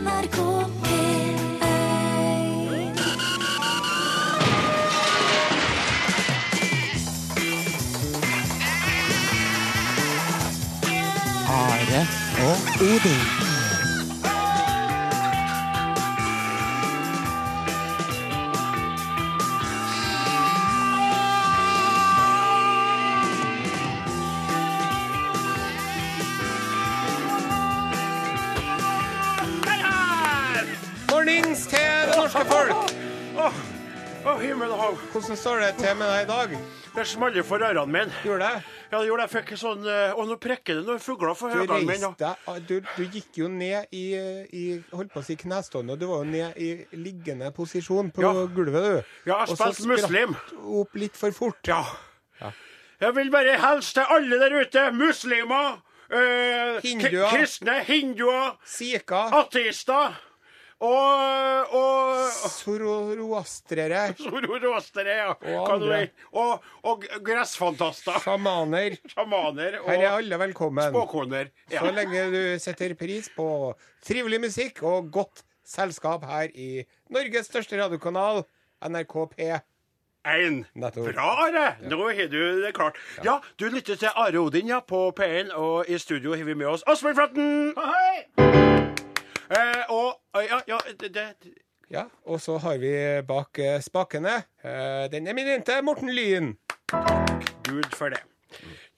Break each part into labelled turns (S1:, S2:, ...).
S1: NRK P1
S2: Are og Odin.
S3: Hvordan står det til med deg i dag?
S4: Det smalt for ørene mine.
S3: Gjorde det?
S4: Ja, det gjorde jeg. fikk sånn Å, Og nå prekker det noen fugler for
S3: Du
S4: ørene mine.
S3: ah, du, du gikk jo ned i, i holdt på å si knestående, du var jo ned i liggende posisjon på
S4: Ja.
S3: gulvet, du.
S4: Ja, jeg har
S3: Og så spratt opp litt for fort.
S4: Ja. Jeg vil bare hilse til alle der ute. Muslimer. eh,
S3: Hinduer.
S4: Kristne. Hinduer.
S3: Sika,
S4: Ateister. Og, og
S3: Sororoastrere.
S4: Sororoastrere, ja.
S3: Og andre.
S4: Og, og gressfantaster.
S3: sjamaner.
S4: Sjamaner
S3: Her er alle velkommen.
S4: spåkoner. Ja.
S3: Så lenge du setter pris på trivelig musikk og godt selskap her i Norges største radiokanal, NRK P.
S4: Ein.
S3: Nettopp.
S4: Bra, Are! Nå har du det klart. Ja, du lytter til Are Odin ja, på P1, og i studio har vi med oss Asbjørn Flatten. Eh, og eh, Ja, ja det, det
S3: Ja, og så har vi bak eh, spakene eh, den eminente Morten Lyn.
S4: Gud for det.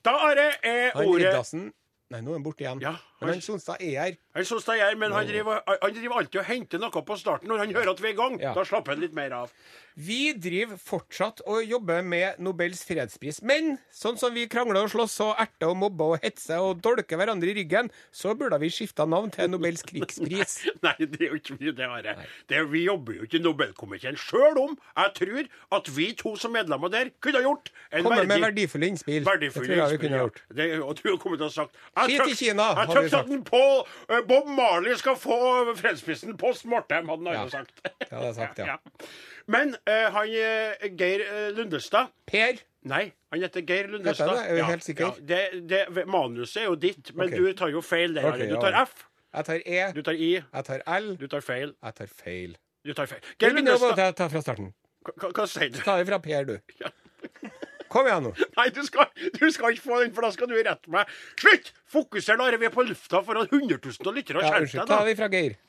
S4: Da, er
S3: det
S4: ordet
S3: Riddarsen Nei, nå er han borte igjen.
S4: Ja,
S3: Men
S4: han-
S3: Sonstad er her.
S4: Han Sonstad er her, men han driver, han driver alltid og henter noe på starten når han hører at vi er i gang.
S3: Ja.
S4: Da slapper han litt mer av.
S3: Vi driver fortsatt og jobber med Nobels fredspris. Men sånn som vi krangler og slåss og erter og mobber og hetser og dolker hverandre i ryggen, så burde vi skifta navn til Nobels krigspris.
S4: Nei, det er jo ikke mye det, Are. Det vi jobber jo ikke i Nobelkomiteen. Sjøl om jeg tror at vi to som medlemmer der kunne ha gjort en
S3: Komme med
S4: verdig
S3: verdifulle innspill.
S4: Verdifulle
S3: det tror jeg vi kunne
S4: ha
S3: gjort.
S4: Det, og du har kommet til ha sagt
S3: Ski i Kina, hadde vi
S4: tykte at den eh, Bob Marley skal få fredsprisen post mortem, hadde han
S3: Ja.
S4: jo sagt.
S3: Det hadde jeg sagt, ja.
S4: Men uh, han eh, Geir Lundestad
S3: Per,
S4: Nei, han heter Geir Lundestad.
S3: Heter det? Er du helt sikker?
S4: Ja, det, det, manuset er jo ditt, men
S3: okay.
S4: du tar jo feil der. Okay, du tar. F,
S3: jeg tar E,
S4: du tar I,
S3: jeg tar L,
S4: du tar feil.
S3: jeg tar feil.
S4: Du tar feil. Geir Lundestad
S3: ta, ta fra starten.
S4: hva, hva, hva sier du?
S3: Ta det fra Per, du.
S4: Ja.
S3: Kom igjen nå.
S4: Nei, du skal, du skal ikke få den, for da skal du rette meg. Slutt! Fokuser, da er vi på lufta foran 100 000 av lyttere.
S3: Ja, unnskyld. Ta vi fra Geir.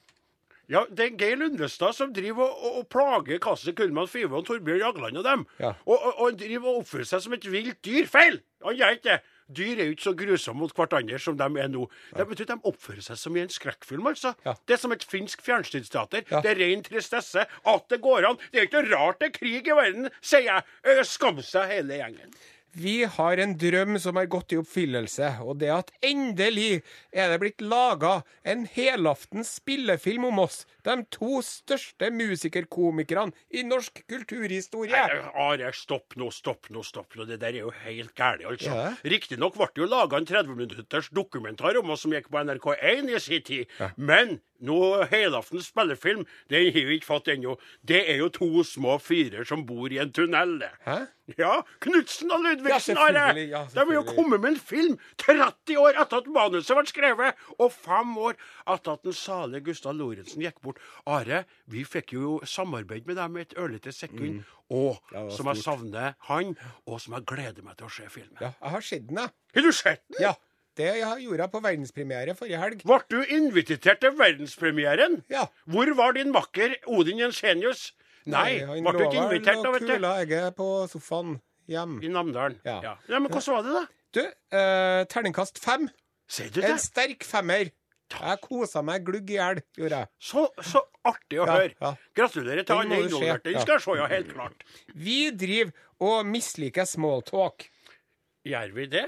S4: Ja, Det er Geir Lundestad som driver og, og, og plager Kasse Kullmann Five og Torbjørn Jagland og dem.
S3: Ja.
S4: Og, og, og driver og oppfører seg som et vilt dyr. Feil! Han gjør ikke det. Dyr er jo ikke så grusomme mot hverandre som de er nå. De, betyr du, de oppfører seg som i en skrekkfilm, altså.
S3: Ja.
S4: Det er som et finsk fjernsynsteater.
S3: Ja.
S4: Det er ren tristesse. At det går an. Det er ikke rart det er krig i verden, sier jeg. Skam seg, hele gjengen.
S3: Vi har en drøm som har gått i oppfyllelse, og det at endelig er det blitt laga en helaftens spillefilm om oss, de to største musikerkomikerne i norsk kulturhistorie.
S4: Nei, Are, stopp nå, stopp nå, stopp nå. Det der er jo helt gærent, altså.
S3: Ja.
S4: Riktignok ble det jo laga en 30 minutters dokumentar om oss som gikk på NRK1 i sin tid. Men nå helaftens spillefilm, den har vi ikke fått ennå. Det er jo to små fyrer som bor i en tunnel.
S3: Hæ?
S4: Ja, Knutsen og
S3: Ja,
S4: Ludvigsen, Are!
S3: selvfølgelig, ja,
S4: De har jo kommet med en film 30 år etter at manuset ble skrevet, og fem år etter at den salige Gustav Lorentzen gikk bort. Are, vi fikk jo samarbeid med dem et ørlite sekund,
S3: Mm. Og
S4: som jeg savner han, og som jeg gleder meg til å se filmen.
S3: Ja, jeg har sett den, jeg.
S4: Har du sett den?
S3: Ja. Det gjorde jeg på verdenspremiere forrige helg.
S4: Ble du invitert til verdenspremieren?
S3: Ja.
S4: Hvor var din makker Odin Jensenius? Nei,
S3: han
S4: ble du ikke invitert da, vet du?
S3: kula egget på sofaen hjem.
S4: I Namdalen.
S3: Ja.
S4: ja. ja men hvordan var det, da?
S3: Du, eh, terningkast fem.
S4: Sier du det?
S3: En sterk femmer. Jeg kosa meg glugg i hjel, gjorde jeg.
S4: Så, så artig å
S3: Ja,
S4: høre.
S3: ja.
S4: Gratulerer til alle involverte. Den skal jeg se, ja, helt klart.
S3: Vi driver og misliker smalltalk.
S4: Gjør vi det?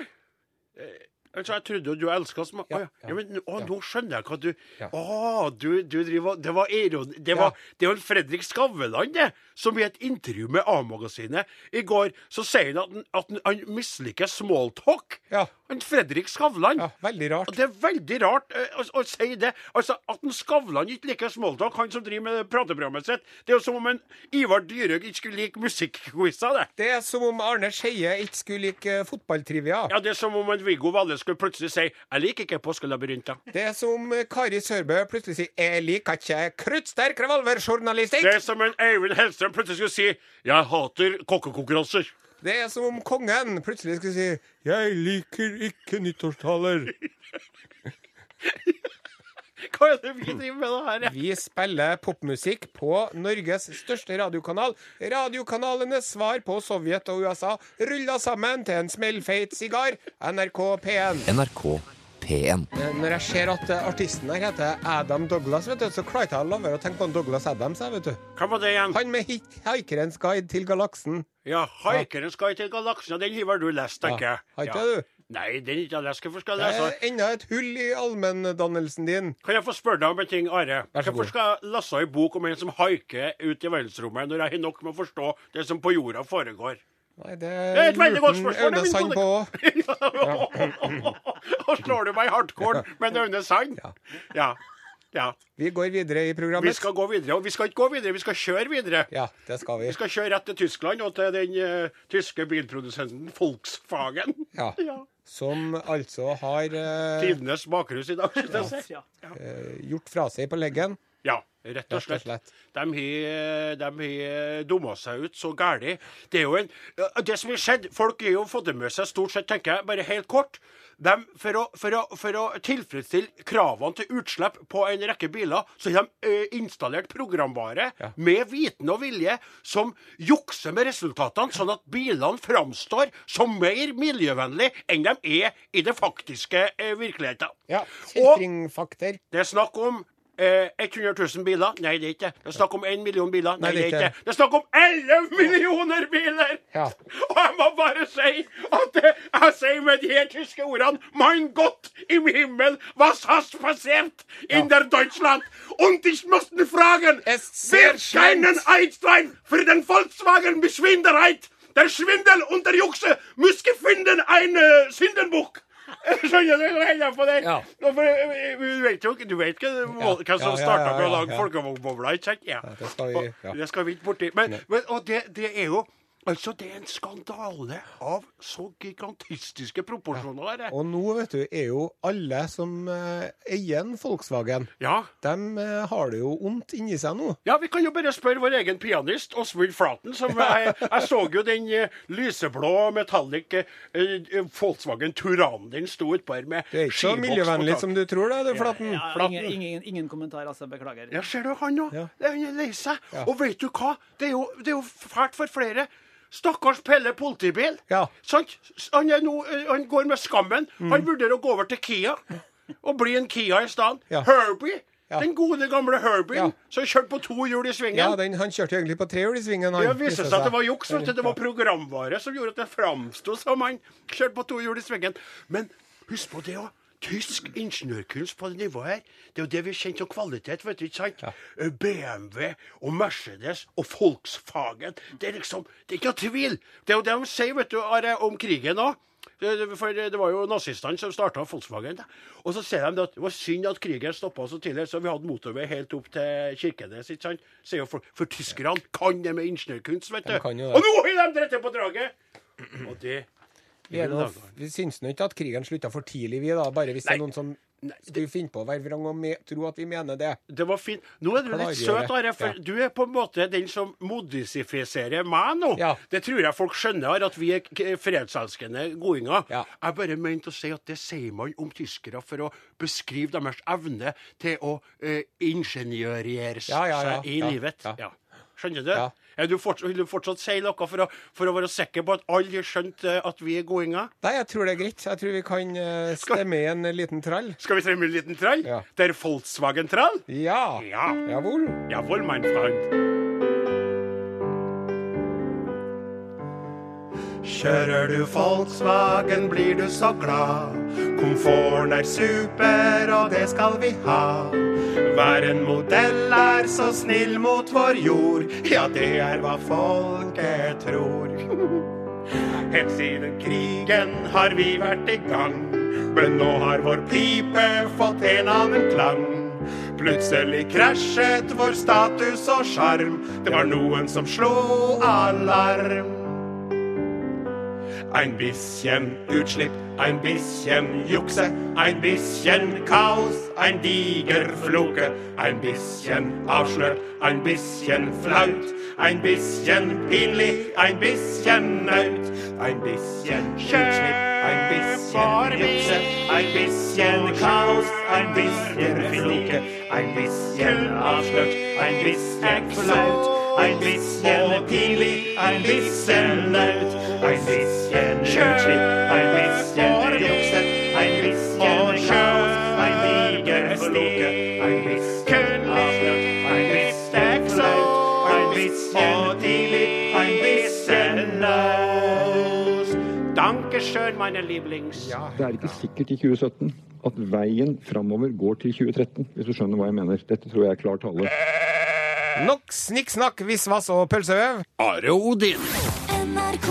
S4: Altså, Jeg trodde jo du elska oss,
S3: Ja,
S4: ja. men, å, nå skjønner jeg hva du. Å, du, du driver Det var ironi... Det, var, det var Fredrik Skavlan, det, som i et intervju med A-magasinet i går, så sier han at, at han- han misliker smalltalk.
S3: Ja.
S4: Han Fredrik Skavlan.
S3: Ja, veldig rart.
S4: Det er veldig rart eh, å, å si det. Altså, At en Skavlan ikke liker smalltalk, han som driver med prateprogrammet sitt, det er jo som om en Ivar Dyrhaug ikke skulle like musikkquizer, det.
S3: Det er som om Arne Skeie ikke skulle like eh, fotballtrivia.
S4: Ja, Det er som om en Viggo Valle skulle plutselig si 'Jeg liker ikke påskelabyrinter'.
S3: Det er som om eh, Kari Sørbø plutselig sier 'Jeg liker ikke kruttsterk revolverjournalistikk'.
S4: Det er som en Eivind Hellstrøm plutselig skulle si 'Jeg hater kokkekonkurranser'.
S3: Det er som om kongen plutselig skulle si 'Jeg liker ikke nyttårstaler'.
S4: Hva er det vi driver med det her? ja?
S3: Vi spiller popmusikk på Norges største radiokanal. Radiokanalenes svar på Sovjet og USA ruller sammen til en smellfeit sigar. NRK P1.
S2: NRK P1.
S3: Når jeg ser at eh, artisten her heter Adam Douglas, vet du, så klarer jeg ikke å la være å tenke på Douglas Adams. Vet du.
S4: Hva var det igjen?
S3: Han med hit- Haikerens guide til galaksen.
S4: Ja, 'Haikerens guide til galaksen'. Ja, Den har du lest, tenker jeg.
S3: Har ikke
S4: Ja.
S3: du?
S4: Nei, den ikke jeg lest. Hvorfor skal
S3: Det
S4: jeg lese?
S3: er enda et hull i allmenndannelsen din.
S4: Kan jeg få spørre deg om en ting, Are? Hvorfor skal jeg lese ei bok om en som haiker ut i verdensrommet, når jeg har nok med å forstå det som på jorda foregår?
S3: Nei, det
S4: Det er et veldig godt spørsmål,
S3: Aune Sand
S4: på
S3: på.
S4: Og slår du meg i hardcore med en Aune Sand?
S3: Ja.
S4: Ja. ja.
S3: Vi går videre i programmet.
S4: Vi skal gå videre. Og vi skal ikke gå videre, vi skal kjøre videre.
S3: Ja, det skal vi.
S4: Vi skal kjøre rett til Tyskland og til den uh, tyske bilprodusenten Volkswagen.
S3: Ja.
S4: Ja.
S3: Som altså har uh,
S4: Tidenes bakrus i dag, synes jeg. si.
S3: eh, gjort fra seg på leggen.
S4: Ja, rett og
S3: Rett og
S4: slett. De har, dumma seg ut så gæli. Det er jo en Det som har skjedd Folk har jo fått det med seg stort sett, tenker jeg, bare helt kort. De, for, å, for, å, for å tilfredsstille kravene til utslipp på en rekke biler, så har de eh, installert programvare
S3: Ja.
S4: med viten og vilje som jukser med resultatene, sånn at bilene framstår som mer miljøvennlige enn de er i det faktiske eh, virkeligheten.
S3: Ja.
S4: Og- det er snakk om eh, 100 000 biler. Nei, det er ikke det. Det er snakk om 1 million biler. Nei, det er ikke det. Det er snakk om 11 millioner biler!
S3: Ja.
S4: Og jeg må bare si at det, jeg sier med de her tyske ordene Mein Gott im Himmel, was hast passiert in der Deutschland? Und ich musste fragen, wer keinen. Einstein für den Volkswagen Beschwinderheit? Der Schwindel und der Jukse muss gefunden ein äh, Syndenbuch. Skjønner du? Så holder jeg på.
S3: Ja.
S4: For, eh, Du vet jo du vet
S3: Ja.
S4: som starta med å lage
S3: ja.
S4: folkevognbobler, ikke sant? Ja.
S3: Det skal vi
S4: ikke borti. Men, men, og det, det er jo Altså, det er en skandale av så gigantistiske proporsjoner. Ja.
S3: Og nå, vet du, er jo alle som eh, eier en Volkswagen,
S4: Ja.
S3: de eh, har det jo ondt inni seg nå.
S4: ja, vi kan jo bare spørre vår egen pianist, Åsmund Flaten, som jeg, jeg så jo den eh, lyseblå metallic eh, eh, Volkswagen Turanen din sto utpå her med
S3: Det er ikke så miljøvennlig som du tror det, du, Flaten.
S1: Ja, ingen, ingen, ingen kommentar, altså. Beklager.
S4: Ja, ser du han òg?
S3: Ja.
S4: Han er lei seg.
S3: Ja.
S4: Og vet du hva? Det er, jo, det er jo fælt for flere. Stakkars Pelle politibil.
S3: Ja.
S4: Han, nå- eh, han går med skammen. Han vurderer å gå over til Kia og bli en Kia i stedet.
S3: Ja.
S4: Herbie.
S3: Ja.
S4: Den gode, gamle Herbien
S3: Ja.
S4: som kjørte på to hjul i svingen.
S3: Ja, den, han kjørte egentlig på tre hjul i svingen. Han,
S4: Det viste seg at det var juks. Det. Det var programvare som gjorde at det framsto som han kjørte på to hjul i svingen. Men husk på det òg. Tysk ingeniørkunst på det nivået her. Det er jo det vi kjenner som kvalitet. vet du, ikke sant? Ja. BMW og Mercedes og Volkswagen. Det er liksom, det er ikke noe tvil. Det er jo det de sier vet du, om krigen òg. For det var jo nazistene som starta Volkswagen. da. Og så sier de at det var synd at krigen stoppa så tidlig, så vi hadde motorvei helt opp til Kirkenes. ikke sant? Sier jo For, for tyskerne kan det med ingeniørkunst, vet du.
S3: De.
S4: Og nå har de drept på draget! Og det
S3: Vi, nå- vi syns nå ikke at krigen slutta for tidlig, vi, da. Bare hvis det er noen som skulle finne på å være vrang og me tro at vi mener det.
S4: Det var fint. Nå er du litt søt, Are, for
S3: Ja.
S4: du er på en måte den som modifiserer meg nå.
S3: Ja.
S4: Det tror jeg folk skjønner, at vi er fredselskende godinger.
S3: Ja.
S4: Jeg bare mente å si at det sier man om tyskere for å beskrive deres evne til å uh,
S3: ja, ja.
S4: seg i livet. Skjønner du?
S3: Ja.
S4: Er du fortsatt, vil du fortsatt si noe for å, for å være sikker på at alle har skjønt eh, at vi er godinger?
S3: Nei, jeg tror det er greit. Jeg tror vi kan eh, stemme i en liten trall.
S4: Skal vi stemme i en liten trall?
S3: Ja.
S4: Der Volkswagen-trall?
S3: Ja.
S4: Ja.
S3: ja vel.
S4: Jawohl, mein Freund. Kjører du Volkswagen, blir du så glad. Komforten er super, og det skal vi ha. Hver en modell er så snill mot vår jord. Ja, det er hva folket tror. Helt siden krigen har vi vært i gang. Men nå har vår pipe fått en annen klang. Plutselig krasjet vår status og sjarm. Det var noen som slo alarm. Ein bisschen Utslipp, ein bisschen Jukse, ein bisschen Chaos, ein diger Floke, ein bisschen avslørt, ein bisschen flaut, ein bisschen pinlig, ein bisschen naut, ein bisschen Utslipp, ein bisschen Jukse, ein bisschen Chaos, ein bisschen Floke, ein bisschen avslørt, ein bisschen flaut, ein bisschen pinlig, ein bisschen naut, ein bisschen Utslipp, ein bisschen Jukse, ein bisschen Chaos, ein diger Floke, ein bisschen avslørt, ein bisschen flaut, ein bisschen pinlig, ein bisschen naut. Dankeschön, meine Lieblings.
S5: Det er ikke sikkert i 2017 at veien framover går til 2013, hvis du skjønner hva jeg mener. Dette tror jeg er klar tale.
S3: Nok snikksnakk, visvas og pølseøv.
S4: Are Odin.
S6: NRK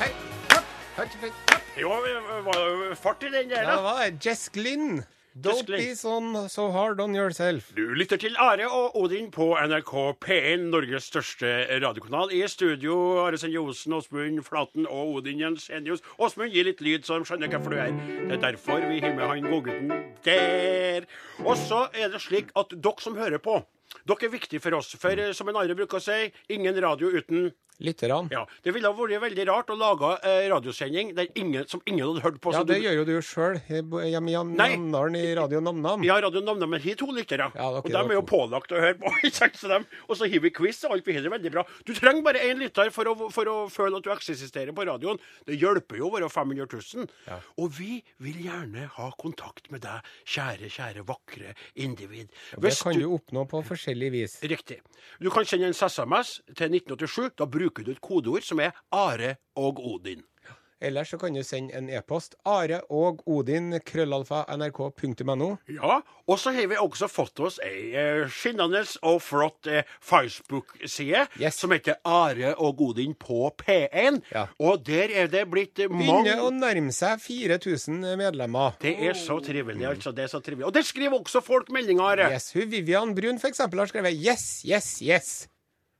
S3: Hei, hopp, hørt, hørt.
S4: Jo, det var jo fart i den der,
S3: Ja, det
S4: da.
S3: var det. Jess Glynn. Don't be so, so hard on yourself.
S4: Du lytter til Are og Odin på NRK P1, Norges største radiokanal. I studio Are Sende Osen, Åsmund Flaten og Odin Jensenius. Åsmund, gi litt lyd, så de skjønner hvorfor du er. Det er derfor vi har med han godgutten der. Og så er det slik at dere som hører på, dere er viktige for oss. For eh, som en Are bruker å si, ingen radio uten
S3: Lytterne.
S4: Ja, Det ville vært veldig rart å lage eh, radiosending der ingen, som ingen hadde hørt på.
S3: Ja, det
S4: du-
S3: gjør jo du sjøl hjemme i Nam- Namdalen i Radio Namnam.
S4: Ja, Radio Namnam men har to lyttere.
S3: Ja, okay,
S4: og de er jo pålagt å høre på. Og så har vi quiz, og alt vi har det veldig bra. Du trenger bare én lytter for å, for å føle at du eksisterer på radioen. Det hjelper jo å være 500 000. Og vi vil gjerne ha kontakt med deg, kjære, kjære, vakre individ.
S3: Det kan du oppnå på forskjellig vis.
S4: Riktig. Du kan sende en SMS til 1987. Da bruker du et kodeord som er Are og Odin.
S3: Ellers så kan du sende en e-post. Are og Odin, krøllalfa, nrk.no.
S4: Ja, og så har vi også fått oss ei eh, skinnende og flott eh, Facebook-side
S3: Yes.
S4: som heter Are og Odin på P1.
S3: Ja.
S4: Og der er det blitt eh,
S3: Begynner å nærme seg 4000 medlemmer.
S4: Det er så trivelig, altså. Det er så trivelig. Og der skriver også folk meldinger, Are.
S3: Yes, hun Vivian Brun eksempel har skrevet 'yes, yes, yes'.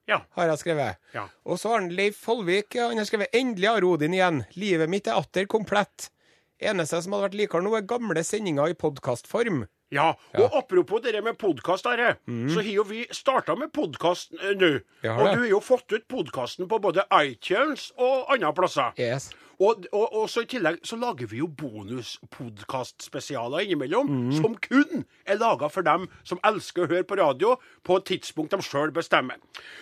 S4: Ja.
S3: Har jeg skrevet.
S4: Ja.
S3: Og så har han Leif Follvik han har skrevet 'Endelig har Odin igjen'. Livet mitt er atter komplett. Eneste som hadde vært likere nå, er gamle sendinger i podkastform.
S4: Ja, og apropos det med podkast, mm. så har jo vi starta med podkast nå. Og du har jo fått ut podkasten på både iTunes og andre plasser.
S3: Yes.
S4: Og, og, og så I tillegg så lager vi jo bonuspodkastspesialer innimellom, som kun er laga for dem som elsker å høre på radio på et tidspunkt de sjøl bestemmer.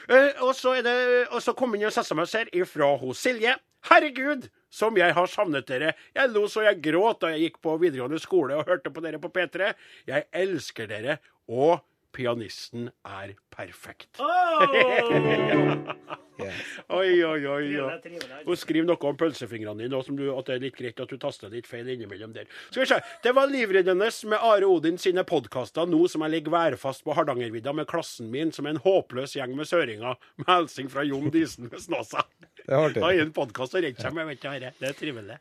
S4: Uh, og så er det, og så kom inn en SMS her ifra hos Silje. Herregud, som jeg har savnet dere. Jeg lo så jeg gråt da jeg gikk på videregående skole og hørte på dere på P3. Jeg elsker dere, og pianisten er perfekt.
S3: yes.
S4: Oi, oi, oi. oi. Hun skriv noe om pølsefingrene dine, og som du, at det er litt greit at du taster litt feil innimellom der. Skal vi se. Det var livreddende med Are Odin sine podkaster nå som jeg ligger værfast på Hardangervidda med klassen min som en håpløs gjeng med søringer, med hilsen fra Jon Disen med Snåsa.
S3: Det er artig.
S4: Da er en podkast å redde seg med, vet du, Det er trivelig.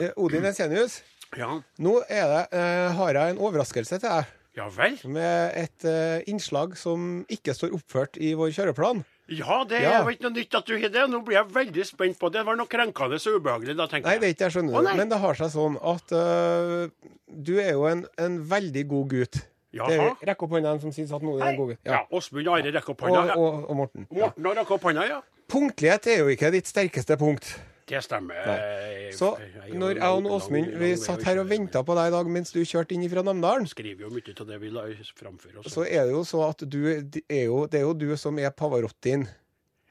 S3: Eh, Odin Esenius,
S4: Ja.
S3: nå er det, eh, har jeg en overraskelse til deg.
S4: Ja vel?
S3: Med et uh, innslag som ikke står oppført i vår kjøreplan.
S4: Ja, det
S3: Ja.
S4: er jo ikke noe nytt at du har det. Nå blir jeg veldig spent på det. Det var noe krenkende og ubehagelig da, tenker jeg.
S3: Nei, det er ikke jeg, skjønner
S4: Å,
S3: du. Men det har seg sånn at uh, du er jo en, en veldig god gutt.
S4: Jaha.
S3: Det Rekk opp hånda, som sier at noe er en god gutt.
S4: Ja, Åsmund Are rekker opp
S3: Og,
S4: hånda. Ja.
S3: og, og Morten.
S4: Morten har rekket opp hånda, ja.
S3: Punktlighet er jo ikke ditt sterkeste punkt.
S4: Det stemmer. Nei.
S3: Så
S4: er jo
S3: når jeg og Åsmund vi satt her og venta på deg i dag mens du kjørte inn fra Namdalen,
S4: skriver jo mye av det vi framfører oss.
S3: så er det jo så at du er jo, det er jo du som er Pavarottin.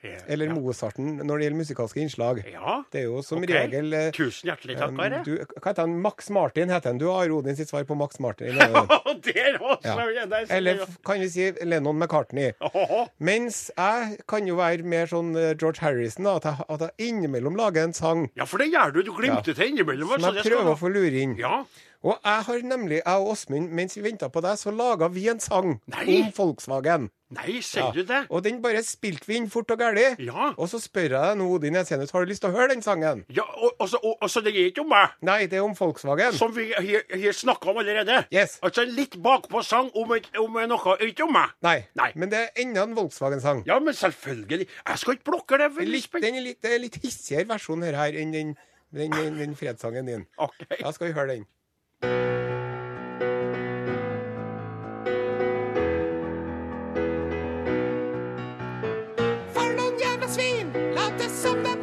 S4: Ja.
S3: Eller Mozarten når det gjelder musikalske innslag.
S4: Ja.
S3: Det er jo som
S4: Ok.
S3: regel eh,
S4: Tusen hjertelig takk,
S3: um,
S4: Are.
S3: du, Hva heter han? Max Martin heter han. Du har Odin sitt svar på Max Martin. er?
S4: Der også!
S3: Ja. Eller kan vi si Lennon McCartney.
S4: Åhå.
S3: Mens jeg kan jo være mer sånn eh, George Harrison, at jeg, at jeg innimellom lager en sang
S4: Ja, for det gjør du. Du glimter til innimellom.
S3: som
S4: altså,
S3: jeg
S4: skal
S3: prøver å få lure inn.
S4: Ja.
S3: Og jeg har nemlig, jeg og Åsmund, mens vi venta på deg, så laga vi en sang
S4: Nei.
S3: om Volkswagen.
S4: Nei, sier du det?
S3: Og den bare spilte vi inn fort og gæli.
S4: Ja.
S3: Og så spør jeg deg nå, Odin Jensenius, har du lyst til å høre den sangen?
S4: Ja, og, og, så- og, og så det er ikke om meg,
S3: Nei, det er om Volkswagen.
S4: som vi har, snakka om allerede.
S3: Yes.
S4: Altså en litt bakpå-sang om, om noe ikke om meg.
S3: Nei.
S4: Nei.
S3: Men det er enda en Volkswagen-sang.
S4: Ja, men selvfølgelig. Jeg skal ikke blokke det.
S3: Litt, den er litt, det er litt hissigere versjon her, her enn den, den, den, den fredssangen din.
S4: OK.
S3: Da skal vi høre den.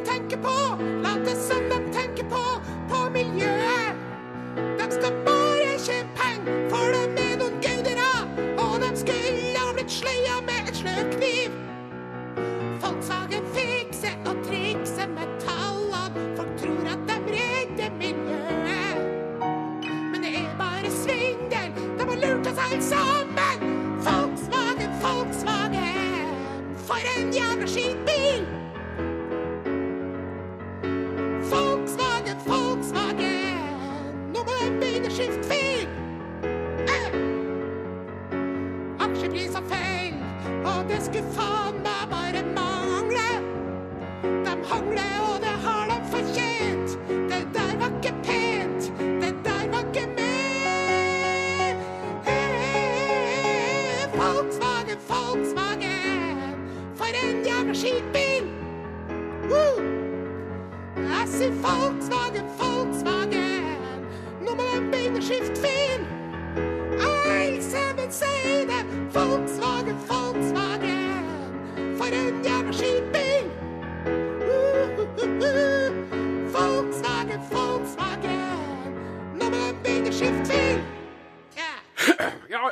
S6: Tenker på, late som de tenker på, på miljøet. De skal alle sammen. Volkswagen, Volkswagen, for en jævla skitbil!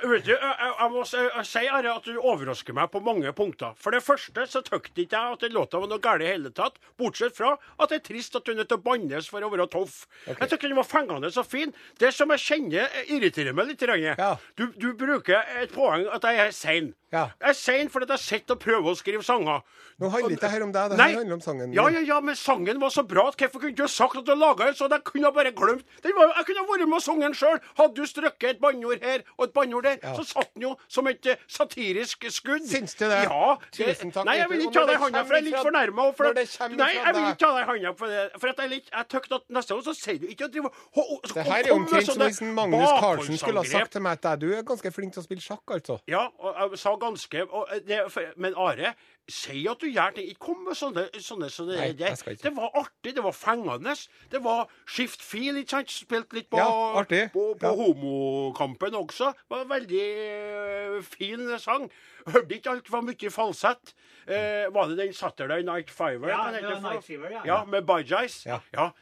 S4: Vet du, jeg, jeg, må si, Are, at du overrasker meg på mange punkter. For det første så tykte ikke jeg at den låta var noe galt i hele tatt, bortsett fra at det er trist at du er nødt til å bannes for å være toff. Jeg syns den var fengende og fin. Det som jeg kjenner irriterer meg litt.
S3: Ja.
S4: Du, du bruker et poeng at jeg er sein.
S3: Ja.
S4: Jeg er sein fordi jeg sitter og prøver å skrive sanger.
S3: Nå handler ikke det her om deg, det handler om sangen.
S4: Ja, ja, ja, men sangen var så bra at hvorfor kunne du sagt at du laga en sånn? Jeg kunne bare glemt. Var, jeg kunne vært med og sunget den sjøl. Hadde du strøkket et banneord her og et banneord der,
S3: Ja.
S4: så satt den jo som et eh, satirisk skudd.
S3: Syns du det?
S4: Ja.
S3: Tusen takk,
S4: Nei, jeg vil ikke ta deg i
S3: det
S4: handa, for jeg er litt fornærma. For at- nei, jeg vil ikke ta deg i handa for det. For at jeg, litt, jeg tykte at neste gang så sier du ikke at drive
S3: Det her er omtrent som hvis Magnus Carlsen skulle ha sagt til meg at du er ganske flink til å spille sjakk, altså.
S4: Ja, og jeg sa ganske og det, for, Men Are, si at du gjør ting. Ikke kom med sånne, sånne, sånne
S3: Nei,
S4: det, det var artig, det var fengende. Det var skift fil, ikke sant? Spilt litt på,
S3: Ja,
S4: på, på
S3: Ja.
S4: homokampen også. Det var en veldig eh, fin sang. Hørte ikke alt var mye falsett. Eh, var det den Saturday Night Fiver?
S1: Ja, det var Night Fever, ja.
S4: ja. Med Bajais.
S3: Ja.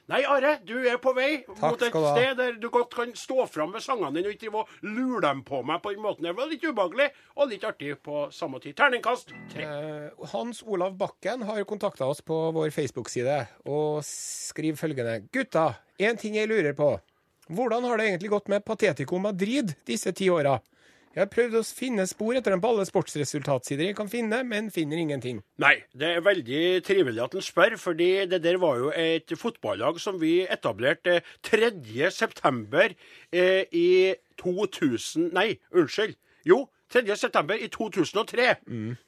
S4: Nei, Are, du er på vei mot et sted der du godt kan stå fram med sangene dine og ikke drive og lure dem på meg på den måten. Det var litt ubehagelig og litt artig på samme tid. Terningkast tre.
S3: Eh, Hans Olav Bakken har kontakta oss på vår Facebook-side og skriver følgende. Gutta, én ting jeg lurer på. Hvordan har det egentlig gått med Patetico Madrid disse ti åra? Jeg har prøvd å finne spor etter dem på alle sportsresultatsider jeg kan finne, men finner ingenting.
S4: Nei, det er veldig trivelig at han spør, fordi det der var jo et fotballag som vi etablerte 3. september eh, i 2000 Nei, unnskyld. Jo. 3. september i 2003.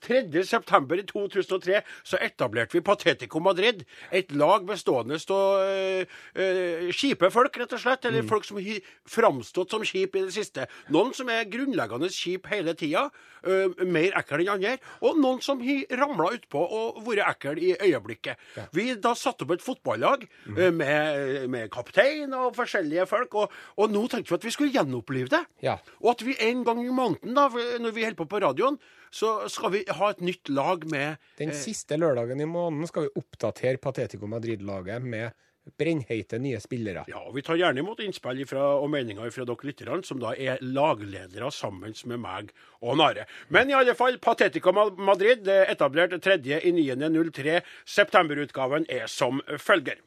S4: 3. september i 2003 så etablerte vi Patetico Madrid. Et lag bestående av øh, øh, kjipe folk, rett og slett. Eller folk som har framstått som kjipe i det siste. Noen som er grunnleggende kjipe hele tida. øh, mer ekle enn andre. Og noen som har ramla utpå og vært ekle i øyeblikket. Vi da satte opp et fotballag øh, med, med kaptein og forskjellige folk. Og, og nå tenkte vi at vi skulle gjenopplive det.
S3: Ja.
S4: Og at vi en gang i måneden, da, når vi holder på på radioen, så skal vi ha et nytt lag med
S3: Den siste lørdagen i måneden skal vi oppdatere Patetico Madrid-laget med brennheite nye spillere.
S4: Ja, og Vi tar gjerne imot innspill fra, og meninger fra dere lytterne, som da er lagledere sammen med meg og Nare. Men i alle fall, Patetico Madrid, det er etablert 3.9.03. Septemberutgaven er som følger.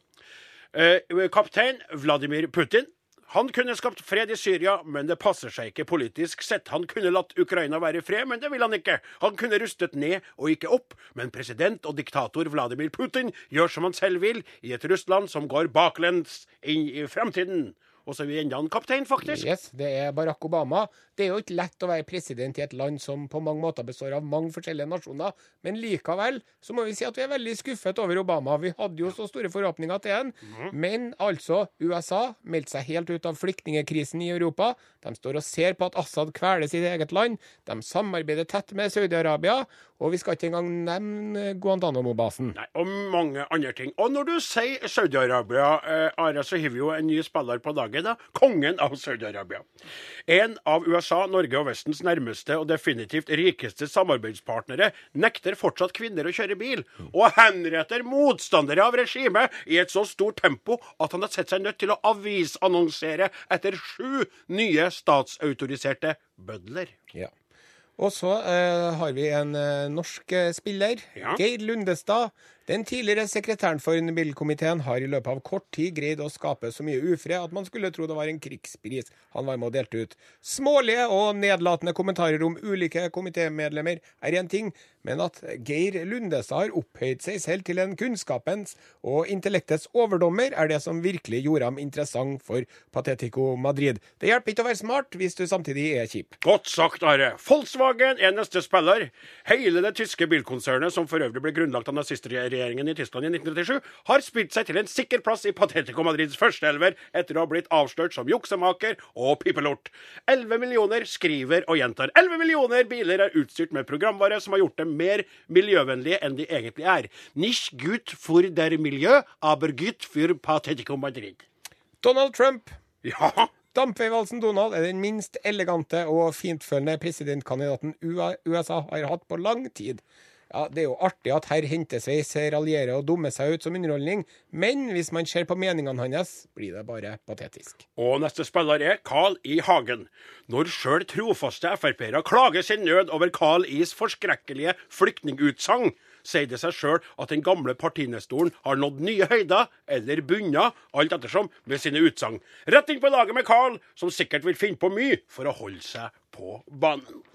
S4: Eh, kaptein Vladimir Putin. Han kunne skapt fred i Syria, men det passer seg ikke politisk sett. Han kunne latt Ukraina være i fred, men det vil han ikke. Han kunne rustet ned og ikke opp, men president og diktator Vladimir Putin gjør som han selv vil, i et Russland som går baklengs inn i fremtiden. Og så er vi enda en kaptein, faktisk.
S3: Yes, det er Barack Obama. Det er jo ikke lett å være president i et land som på mange måter består av mange forskjellige nasjoner, men likevel så må vi si at vi er veldig skuffet over Obama. Vi hadde jo så store forhåpninger til han, men altså, USA meldte seg helt ut av flyktningekrisen i Europa. De står og ser på at Assad kveler sitt eget land. De samarbeider tett med Saudi-Arabia, og vi skal ikke engang nevne Guantánamo-basen.
S4: Nei, og mange andre ting. Og når du sier Saudi-Arabia, eh, Are, så har vi jo en ny spiller på dagen. Da. Kongen av Saudi-Arabia. En av USA, Norge og Vestens nærmeste og definitivt rikeste samarbeidspartnere nekter fortsatt kvinner å kjøre bil, og henretter motstandere av regimet i et så stort tempo at han har sett seg nødt til å avisannonsere etter sju nye statsautoriserte bødler.
S3: Ja. Og så eh, har vi en eh, norsk eh, spiller,
S4: Ja.
S3: Geir Lundestad. Den tidligere sekretæren for Nobelkomiteen har i løpet av kort tid greid å skape så mye ufred at man skulle tro det var en krigspris han var med og delte ut. Smålige og nedlatende kommentarer om ulike komitémedlemmer er én ting, men at Geir Lundestad har opphøyd seg selv til en kunnskapens og intellektets overdommer, er det som virkelig gjorde ham interessant for Patetico Madrid. Det hjelper ikke å være smart hvis du samtidig er kjip.
S4: Godt sagt, Are. Volkswagen er neste spiller. Hele det tyske bilkonsernet, som for øvrig ble grunnlagt av nazistregjeringen i Tyskland i 1937, har spilt seg til en sikker plass i Patetico Madrids førsteelver etter å ha blitt avslørt som juksemaker og pipelort. 11 millioner skriver og gjentar. 11 millioner biler er utstyrt med programvare som har gjort dem mer miljøvennlige enn de egentlig er. Nicht gut for der Miljø, aber gut für Patetico Madrid.
S3: Donald Trump
S4: Ja,
S3: Dampveivalsen Donald er den minst elegante og fintfølende presidentkandidaten USA har hatt på lang tid. Ja, Det er jo artig at herr Hentesveis raljerer og dummer seg ut som underholdning, men hvis man ser på meningene hans, blir det bare patetisk.
S4: Og neste spiller er Carl I. Hagen. Når sjøl trofaste Frp-ere klager sin nød over Carl Is forskrekkelige flyktningutsagn, sier det seg sjøl at den gamle partinestoren har nådd nye høyder, eller bunna, alt ettersom, med sine utsagn. Rett inn på laget med Carl, som sikkert vil finne på mye for å holde seg på banen.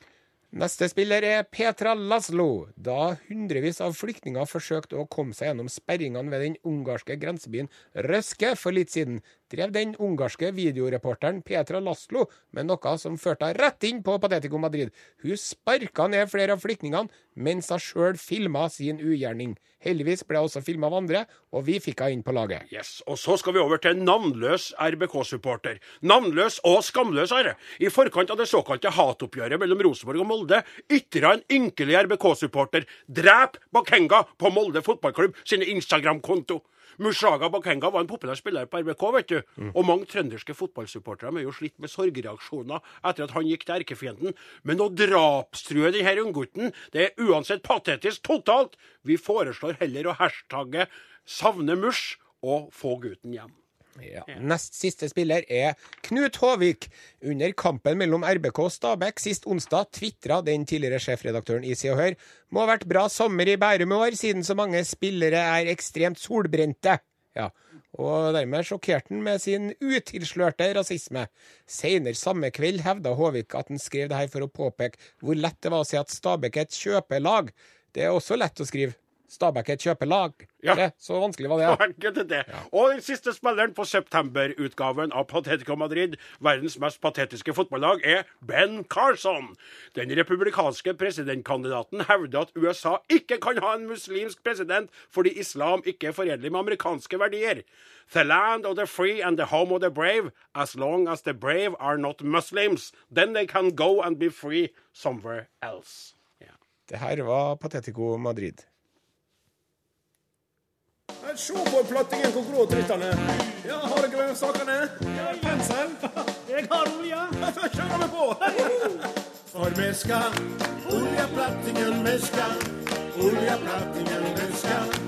S3: Neste spiller er Petra Laszlo. Da hundrevis av flyktninger forsøkte å komme seg gjennom sperringene ved den ungarske grensebyen Røske for litt siden, drev den ungarske videoreporteren Petra Laszlo med noe som førte henne rett inn på Patetico Madrid. Hun sparka ned flere av flyktningene mens hun sjøl filma sin ugjerning. Heldigvis ble hun også filma av andre, og vi fikk henne inn på laget.
S4: Yes, Og så skal vi over til navnløs RBK-supporter. Navnløs og skamløs, herre. I forkant av det såkalte hatoppgjøret mellom Rosenborg og Molde ytra en ynkelig RBK-supporter drep Bakenga på Molde fotballklubb sine Instagram-konto. Mushaga Bakenga var en populær spiller på RBK, vet du. Og mange trønderske fotballsupportere har jo slitt med sorgreaksjoner etter at han gikk til erkefienden. Men å drapstrue denne unggutten, det er uansett patetisk totalt. Vi foreslår heller å hashtagge 'savne Mush' og 'få gutten hjem'.
S3: Ja. Nest siste spiller er Knut Håvik. Under kampen mellom RBK og Stabæk sist onsdag tvitra den tidligere sjefredaktøren i Se og Hør må ha vært bra sommer i Bærum i år, siden så mange spillere er ekstremt solbrente. Ja, og dermed sjokkerte han med sin utilslørte rasisme. Senere samme kveld hevda Håvik at han skrev det her for å påpeke hvor lett det var å si at Stabæk er et kjøpelag. Det er også lett å skrive. Stabæk er et kjøpelag.
S4: Ja.
S3: Det, så vanskelig var det. Ja.
S4: Enkelt er det. Og den siste spilleren på septemberutgaven av Patetico Madrid, verdens mest patetiske fotballag, er Ben Carson. Den republikanske presidentkandidaten hevder at USA ikke kan ha en muslimsk president fordi islam ikke er forenlig med amerikanske verdier. The land of the free and the home of the brave, as long as the brave are not Muslims, then they can go and be free somewhere else. Ja.
S3: Det her var Patetico Madrid.
S7: Se på plattingen hvor grå drittene er. Ja, har dere sakene? Ja, pensel. Jeg har olje. Da kjører vi på. For vi skal oljeplattingen vi skal. Oljeplattingen vi skal.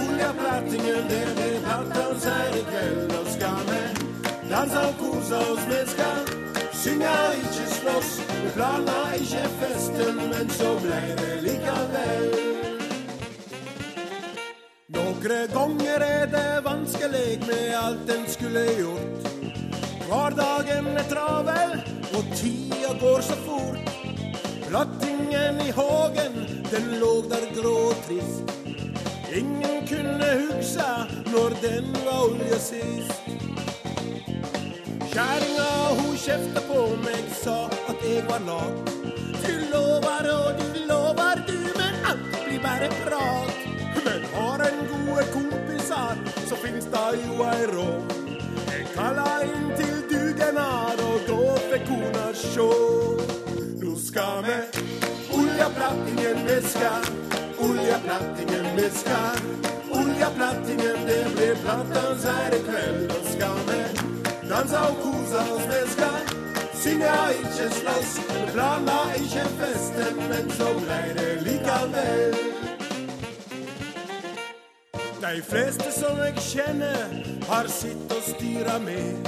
S7: Oljeplattingen det blir oss her i kveld. Og skal vi danse og kose oss, vi skal. Synge, ikke slåss. Vi planla ikke festen, men så ble det likevel. Noen ganger er det vanskelig med alt en skulle gjort. Hverdagen er travel, og tida går så fort. Plattingen i hagen, den lå der grå og trist. Ingen kunne huske når den var olje sist. Kjerringa hun kjefta på meg, sa at jeg var lat. Du lover og du lover du, men alt blir bare prat. En gode kompiser, så finnes det jo ei råd. Jeg kaller inn til dugnad, og da fikk kona sjå. Nå skal vi oljeplattingen vi skal, oljeplattingen vi skal. Oljeplattingen, det blir plattans her i kveld. Nå skal me dansa og kosa oss, me skal synge, ikke slåss. Planla ikke festen, men så blei det likevel. De fleste som jeg kjenner, har sitt å styre med.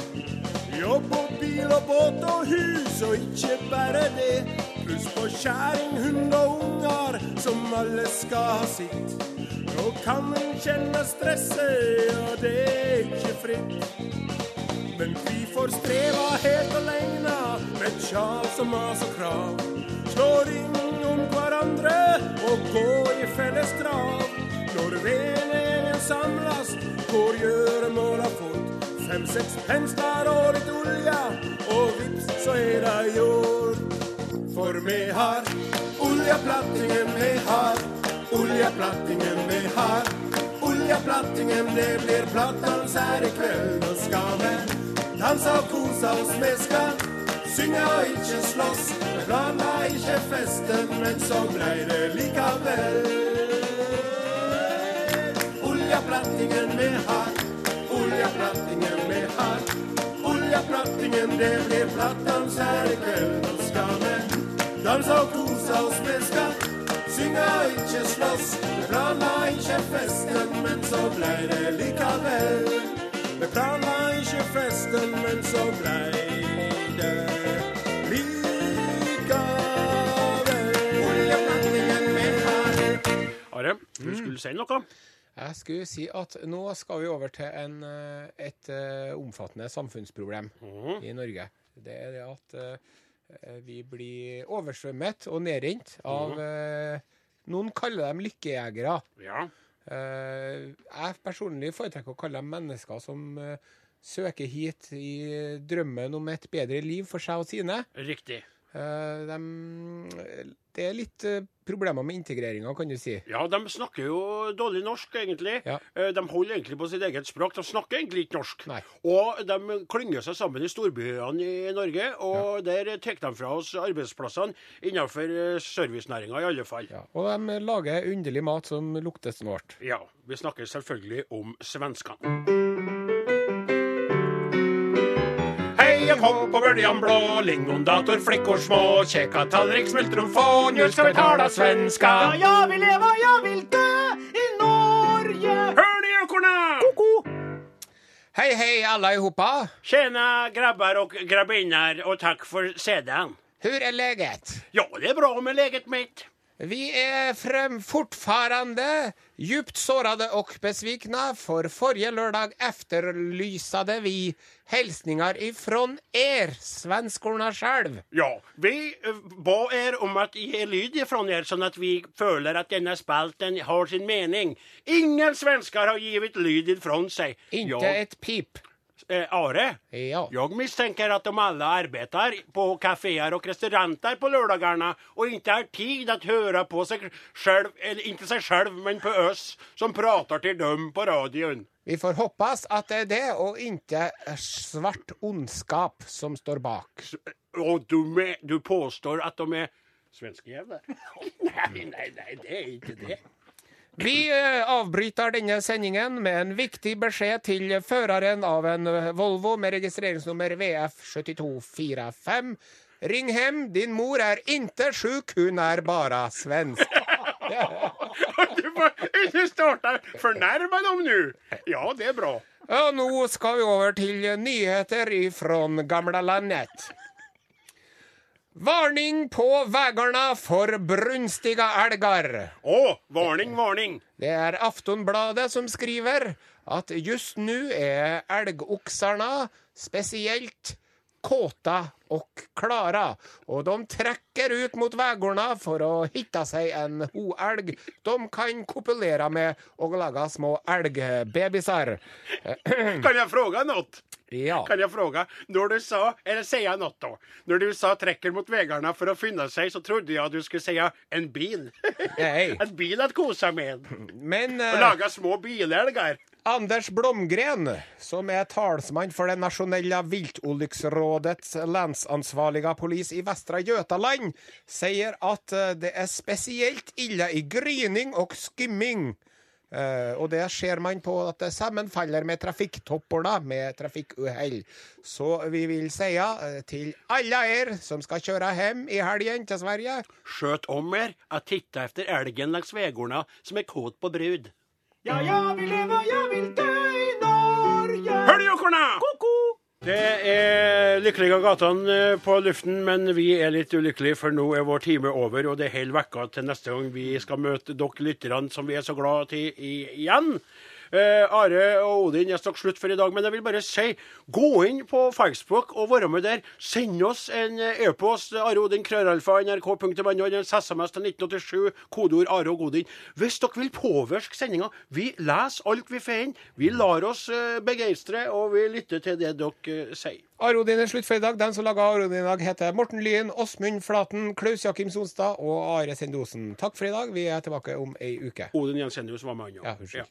S7: Jobb og bil og båt og hus, og ikke bare det. Pluss på kjæring, hund og unger, som alle skal ha sitt. Nå kan en kjenne stresset, og det er ikke fritt. Men hvorfor streve helt aleine med tjal som mas og krav. Slå ring om hverandre og gå i felles trav. Når vennegjengen samlas, går gjøremåla fort. Fem-seks pensler og litt olje, og vips, så er det gjort. For vi har oljeplattingen vi har, oljeplattingen vi har. Oljeplattingen, det blir plattdans her i kveld. Nå skal vi danse og kose oss, vi skal synge og ikke slåss. Vi planla ikke festen, men så blei det likevel. Oljeplattingen vi har, oljeplattingen vi har. Oljeplattingen, det blir plattdans her i kveld. Nå skal vi danse og kose oss, vi skal synge og ikke slåss. Vi planla ikke festen, men så blei det likevel. Vi planla ikke festen, men så blei det likevel.
S4: Are, du skulle si noe?
S3: Jeg skulle si at nå skal vi over til en, eh, et eh, omfattende samfunnsproblem i Norge. Det er det at eh, vi blir oversvømmet og nedrent av mm. Noen kaller dem lykkejegere.
S4: Ja.
S3: Jeg personlig foretrekker å kalle dem mennesker som søker hit i drømmen om et bedre liv for seg og sine.
S4: Riktig.
S3: Eh, det er litt eh, problemer med integreringa, kan du si.
S4: Ja, de snakker jo dårlig norsk, egentlig.
S3: Ja.
S4: Eh, De holder egentlig på sitt eget språk. De snakker egentlig ikke norsk.
S3: Nei.
S4: Og de klynger seg sammen i storbyene i Norge, og der tar de fra oss arbeidsplassene innenfor servicenæringa, i alle fall.
S3: Ja. Og de lager underlig mat som lukter snålt.
S4: Ja, vi snakker selvfølgelig om svenskene. Heia på böljan blå, lingondator, flickor små, käka tallrik, smultron få, nu ska vi tala svenska.
S1: Ja, jag vill leva, jag vill dö i Norge.
S4: Hör ni ekorna?
S3: Hei, hei, allihopa!
S4: Tjena grabbar och grabbinnar och tack för sedan.
S3: Hur är läget?
S4: Ja, det är bra med läget mitt.
S3: Vi er frem fortfarande djupt sårade och besvikna, for forrige lørdag efterlysade vi hälsningar ifrån er, svenskorna själv.
S4: Ja, vi ba er om att ge lyd ifrån er så att vi føler at denne spalten har sin mening. Ingen svenskar har givit lyd ifrån sig.
S3: Inte
S4: ja.
S3: ett pip.
S4: Eh, Are,
S3: Ja.
S4: jag misstänker att de alla arbetar på kaféer och restauranger på lördagarna och inte har tid att höra på sig själv, eller inte sig själv, men på oss som pratar till dem på radion.
S3: Vi får hoppas at det er det og ikke svart ondskap som står bak.
S4: Og du, med, du påstår at de er svenske jævler? nei, nei, nei, det er ikke det.
S3: Vi eh, avbryter denne sendingen med en viktig beskjed til føreren av en eh, Volvo med registreringsnummer VF7245. Ring hjem, din mor er inte sjuk, hun er bare svensk.
S4: Du må ikke starte fornærma dem nå! Ja, det er bra.
S3: Og nå skal vi over til nyheter ifrån gamla landet. Varning på vegarna for brunstiga elgar.
S4: Å, varning, varning.
S3: Det er Aftonbladet som skriver at just nå er elgokserne speciellt kåta och klara. Og de trekker ut mot vägarna for å hitta seg en hoelg de kan kopulera med og lage små älgbebisar.
S4: Kan jeg fråga något?
S3: Ja.
S4: Kan jeg fråga, når du sa, eller sier jeg noe? Når du sa trekker mot vegene for å finne seg, så trodde jeg du skulle si en bil. En bil at kosa med.
S3: Men
S4: Og
S3: eh,
S4: laga små biler, Geir.
S3: Anders Blomgren, som er talsmann for det nasjonelle viltulykkesrådets landsansvarlige polis i Vestre Götaland, sier at eh, det er spesielt ille i gryning og skimming. Uh, og det ser man på at det sammenfaller med trafikktopper, med trafikkuhell. Så vi vil si eh, til alle her som skal kjøre hjem i helgen til Sverige
S4: Skjøt om her. jeg titta efter elgen langs vegorna som er kåt på brud.
S1: Ja, jeg vil leve, jeg vil dø i Norge.
S4: Hør de jokkorna! Det er lykkelige gatene eh, på luften, men vi er litt ulykkelige, for nå er vår time over, og det er hele vekka til neste gang vi skal møte dere lytterne som vi er så glad i- igjen. Eh, Are og Odin er snart slutt for i dag, men jeg vil bare si gå inn på Facebook og være med der. Send oss en eh, e-post. Are Odin, krøralfa, nrk.no, eller SMS til 1987, kodeord Are og Odin. Hvis dere vil påvirke sendinga, vi leser alt vi får inn. Vi lar oss eh, begeistre, og vi lytter til det dere sier.
S3: Are Odin er slutt for i dag. Den som laga Arodin i dag, heter Morten Lyen, Åsmund Flaten, Klaus Jakim Sonstad og Are Sendosen. Takk for i dag. Vi er tilbake om ei uke.
S4: Odin Jensenius var med han,
S3: Ja, unnskyld.